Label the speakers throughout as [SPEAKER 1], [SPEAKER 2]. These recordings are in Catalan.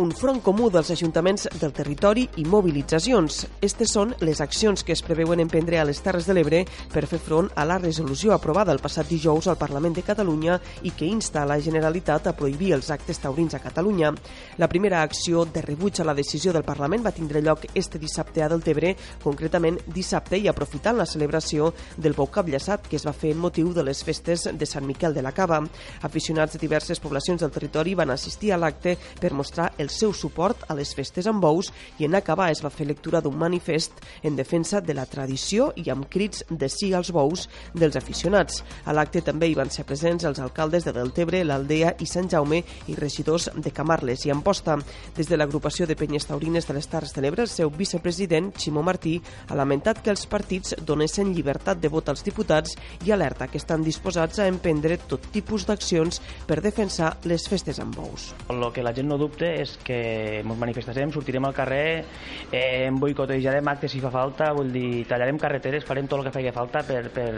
[SPEAKER 1] Un front comú dels ajuntaments del territori i mobilitzacions. Estes són les accions que es preveuen emprendre a les Terres de l'Ebre per fer front a la resolució aprovada el passat dijous al Parlament de Catalunya i que insta la Generalitat a prohibir els actes taurins a Catalunya. La primera acció de rebuig a la decisió del Parlament va tindre lloc este dissabte a Deltebre, concretament dissabte i aprofitant la celebració del Bou Capllaçat que es va fer en motiu de les festes de Sant Miquel de la Cava. Aficionats de diverses poblacions del territori van assistir a l'acte per mostrar el seu suport a les festes amb bous i en acabar es va fer lectura d'un manifest en defensa de la tradició i amb crits de sí als bous dels aficionats. A l'acte també hi van ser presents els alcaldes de Deltebre, l'Aldea i Sant Jaume i regidors de Camarles i Amposta. Des de l'agrupació de penyes taurines de les Terres de l'Ebre, el seu vicepresident, Ximó Martí, ha lamentat que els partits donessin llibertat de vot als diputats i alerta que estan disposats a emprendre tot tipus d'accions per defensar les festes amb bous.
[SPEAKER 2] El que la gent no dubte és que ens manifestarem, sortirem al carrer, eh, boicotejarem actes si fa falta, vull dir, tallarem carreteres, farem tot el que faci falta per, per,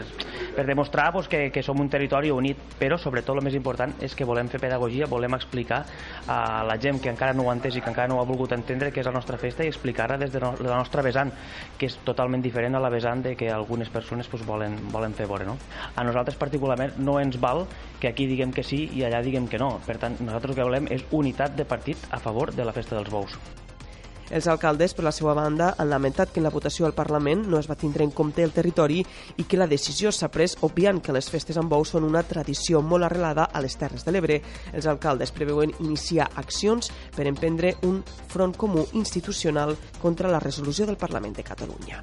[SPEAKER 2] per demostrar pues, que, que som un territori unit, però sobretot el més important és que volem fer pedagogia, volem explicar a la gent que encara no ho ha entès i que encara no ho ha volgut entendre que és la nostra festa i explicar-la des de la nostra vessant, que és totalment diferent a la vessant de que algunes persones pues, volen, volen fer veure. No? A nosaltres particularment no ens val que aquí diguem que sí i allà diguem que no. Per tant, nosaltres el que volem és unitat de partit a favor de la festa dels bous.
[SPEAKER 1] Els alcaldes, per la seva banda, han lamentat que en la votació al Parlament no es va tindre en compte el territori i que la decisió s'ha pres obviant que les festes amb bous són una tradició molt arrelada a les Terres de l'Ebre. Els alcaldes preveuen iniciar accions per emprendre un front comú institucional contra la resolució del Parlament de Catalunya.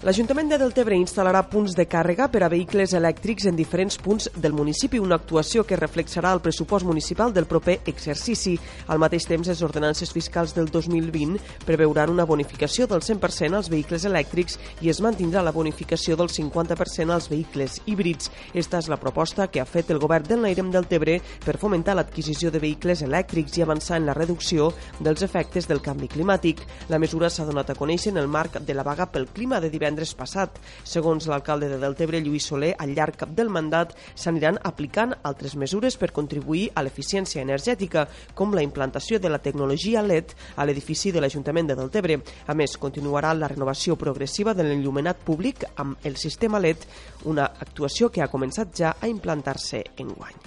[SPEAKER 1] L'Ajuntament de Deltebre instal·larà punts de càrrega per a vehicles elèctrics en diferents punts del municipi, una actuació que reflexarà el pressupost municipal del proper exercici. Al mateix temps, les ordenances fiscals del 2020 preveuran una bonificació del 100% als vehicles elèctrics i es mantindrà la bonificació del 50% als vehicles híbrids. Esta és la proposta que ha fet el govern del Nairem del Tebre per fomentar l'adquisició de vehicles elèctrics i avançar en la reducció dels efectes del canvi climàtic. La mesura s'ha donat a conèixer en el marc de la vaga pel clima de divendres divendres passat. Segons l'alcalde de Deltebre, Lluís Soler, al llarg del mandat s'aniran aplicant altres mesures per contribuir a l'eficiència energètica, com la implantació de la tecnologia LED a l'edifici de l'Ajuntament de Deltebre. A més, continuarà la renovació progressiva de l'enllumenat públic amb el sistema LED, una actuació que ha començat ja a implantar-se en guany.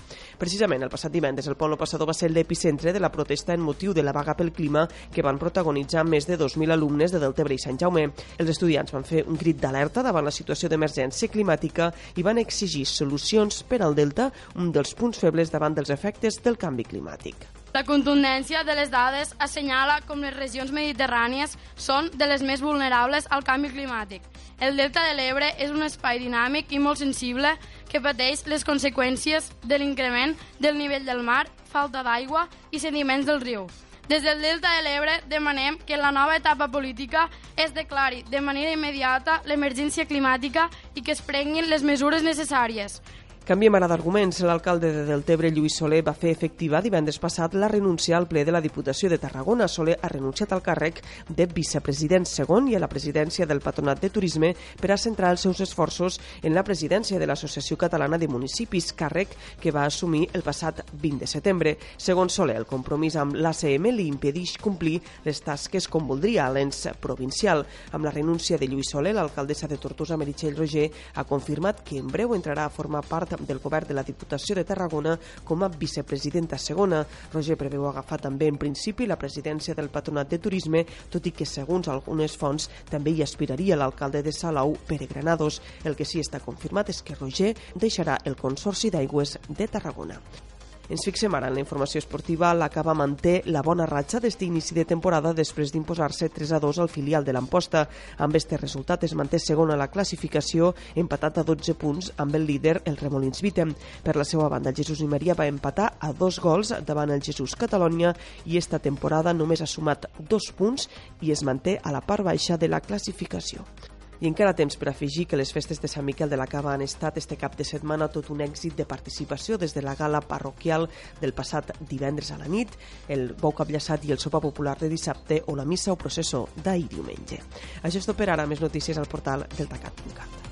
[SPEAKER 1] Precisament el passat divendres el Polo Passador va ser l'epicentre de la protesta en motiu de la vaga pel clima que van protagonitzar més de 2.000 alumnes de Deltebre i Sant Jaume. Els estudiants van fer un crit d'alerta davant la situació d'emergència climàtica i van exigir solucions per al Delta, un dels punts febles davant dels efectes del canvi climàtic.
[SPEAKER 3] La contundència de les dades assenyala com les regions mediterrànies són de les més vulnerables al canvi climàtic. El delta de l'Ebre és un espai dinàmic i molt sensible que pateix les conseqüències de l'increment del nivell del mar, falta d'aigua i sediments del riu. Des del Delta de l'Ebre demanem que la nova etapa política es declari de manera immediata l'emergència climàtica i que es prenguin les mesures necessàries.
[SPEAKER 1] Canviem ara d'arguments. L'alcalde de Deltebre, Lluís Soler, va fer efectiva divendres passat la renúncia al ple de la Diputació de Tarragona. Soler ha renunciat al càrrec de vicepresident segon i a la presidència del Patronat de Turisme per a centrar els seus esforços en la presidència de l'Associació Catalana de Municipis, càrrec que va assumir el passat 20 de setembre. Segons Soler, el compromís amb l'ACM li impedeix complir les tasques com voldria a l'ens provincial. Amb la renúncia de Lluís Soler, l'alcaldessa de Tortosa, Meritxell Roger, ha confirmat que en breu entrarà a formar part del govern de la Diputació de Tarragona com a vicepresidenta segona. Roger preveu agafar també en principi la presidència del Patronat de Turisme, tot i que segons algunes fonts també hi aspiraria l'alcalde de Salau, Pere Granados. El que sí està confirmat és que Roger deixarà el Consorci d'Aigües de Tarragona. Ens fixem ara en la informació esportiva. La Cava manté la bona ratxa d'este inici de temporada després d'imposar-se 3 a 2 al filial de l'Amposta. Amb este resultat es manté segon a la classificació, empatat a 12 punts amb el líder, el Remolins Vitem. Per la seva banda, el Jesús i Maria va empatar a dos gols davant el Jesús Catalònia i esta temporada només ha sumat dos punts i es manté a la part baixa de la classificació. I encara temps per afegir que les festes de Sant Miquel de la Cava han estat este cap de setmana tot un èxit de participació des de la gala parroquial del passat divendres a la nit, el bou capllaçat i el sopar popular de dissabte o la missa o processó d'ahir diumenge. Això és tot per ara. Més notícies al portal deltacat.cat.